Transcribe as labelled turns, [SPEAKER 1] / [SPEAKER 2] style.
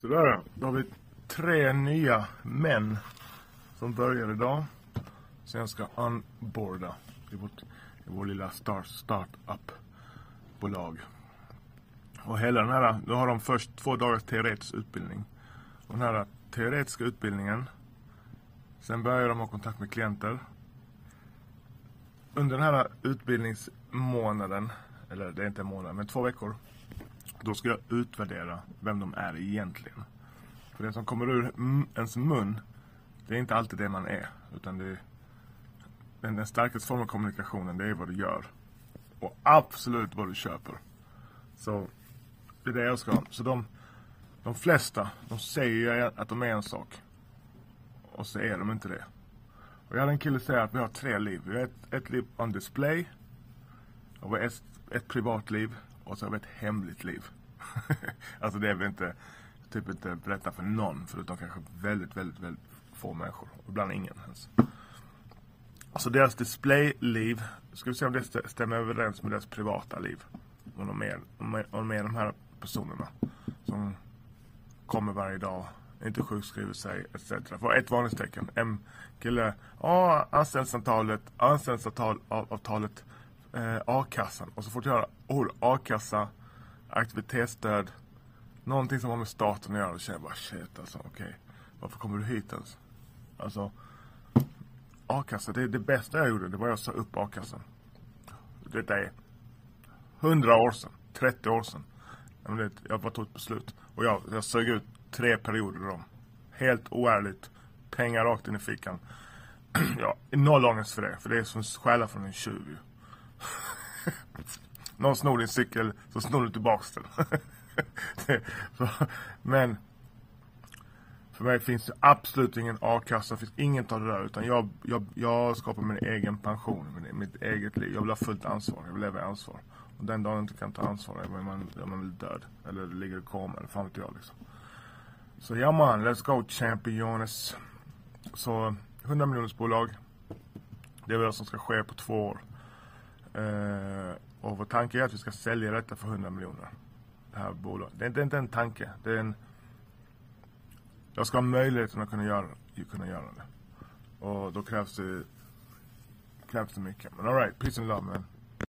[SPEAKER 1] Sådär, då har vi tre nya män som börjar idag. Sen jag ska unboarda i, vårt, i vår lilla start, startup-bolag. Och hela den här, då har de först två dagars teoretisk utbildning. Och den här teoretiska utbildningen, sen börjar de ha kontakt med klienter. Under den här utbildningsmånaden, eller det är inte en månad, men två veckor då ska jag utvärdera vem de är egentligen. För det som kommer ur ens mun, det är inte alltid det man är. Utan det är, den, den starkaste formen av kommunikationen, det är vad du gör. Och absolut vad du köper. Så det är det jag ska. Så de, de flesta, de säger att de är en sak. Och så är de inte det. Och jag hade en kille säga att vi har tre liv. Vi har ett, ett liv on display. Och vi har ett, ett privat liv. Och så har vi ett hemligt liv. alltså det är vi inte, typ inte berätta för någon förutom kanske väldigt, väldigt, väldigt få människor. Ibland ingen ens. Alltså deras displayliv, ska vi se om det stämmer överens med deras privata liv. Om de är, om de, är de här personerna som kommer varje dag, inte sjukskriver sig etc. För ett varningstecken. En kille, ja anställningsavtalet, anställningsavtalet, eh, a-kassan. Och så fort jag hör ord a-kassa, aktivitetsstöd, någonting som har med staten att göra. Då känner jag bara shit alltså, okej. Okay. Varför kommer du hit ens? Alltså, a-kassa, det, det bästa jag gjorde, det var att jag sa upp a-kassan. Detta är hundra år sedan, 30 år sedan. Jag, vet, jag bara tog ett beslut. Och jag, jag sög ut tre perioder om. Helt oärligt. Pengar rakt in i fickan. ja, noll ångest för det. För det är som stjäla från en tjuv någon snor din cykel så snor du tillbaks den. men för mig finns det absolut ingen a-kassa, finns inget av det där. Utan jag, jag, jag skapar min egen pension, min, mitt eget liv. Jag vill ha fullt ansvar, jag vill leva i ansvar. Och den dagen jag inte kan ta ansvar är man, är man väl död. Eller ligger i koma, eller fan vet jag liksom. Så ja man, let's go champions. Så 100 miljoners bolag. Det är väl det som ska ske på två år. Eh, och vår tanke är att vi ska sälja detta för 100 miljoner. Det här bolaget. Det är, det är inte en tanke. Det är en... Jag ska ha möjligheten att kunna göra, kunna göra det. Och då krävs det, krävs det mycket. Men alright, peace and love man.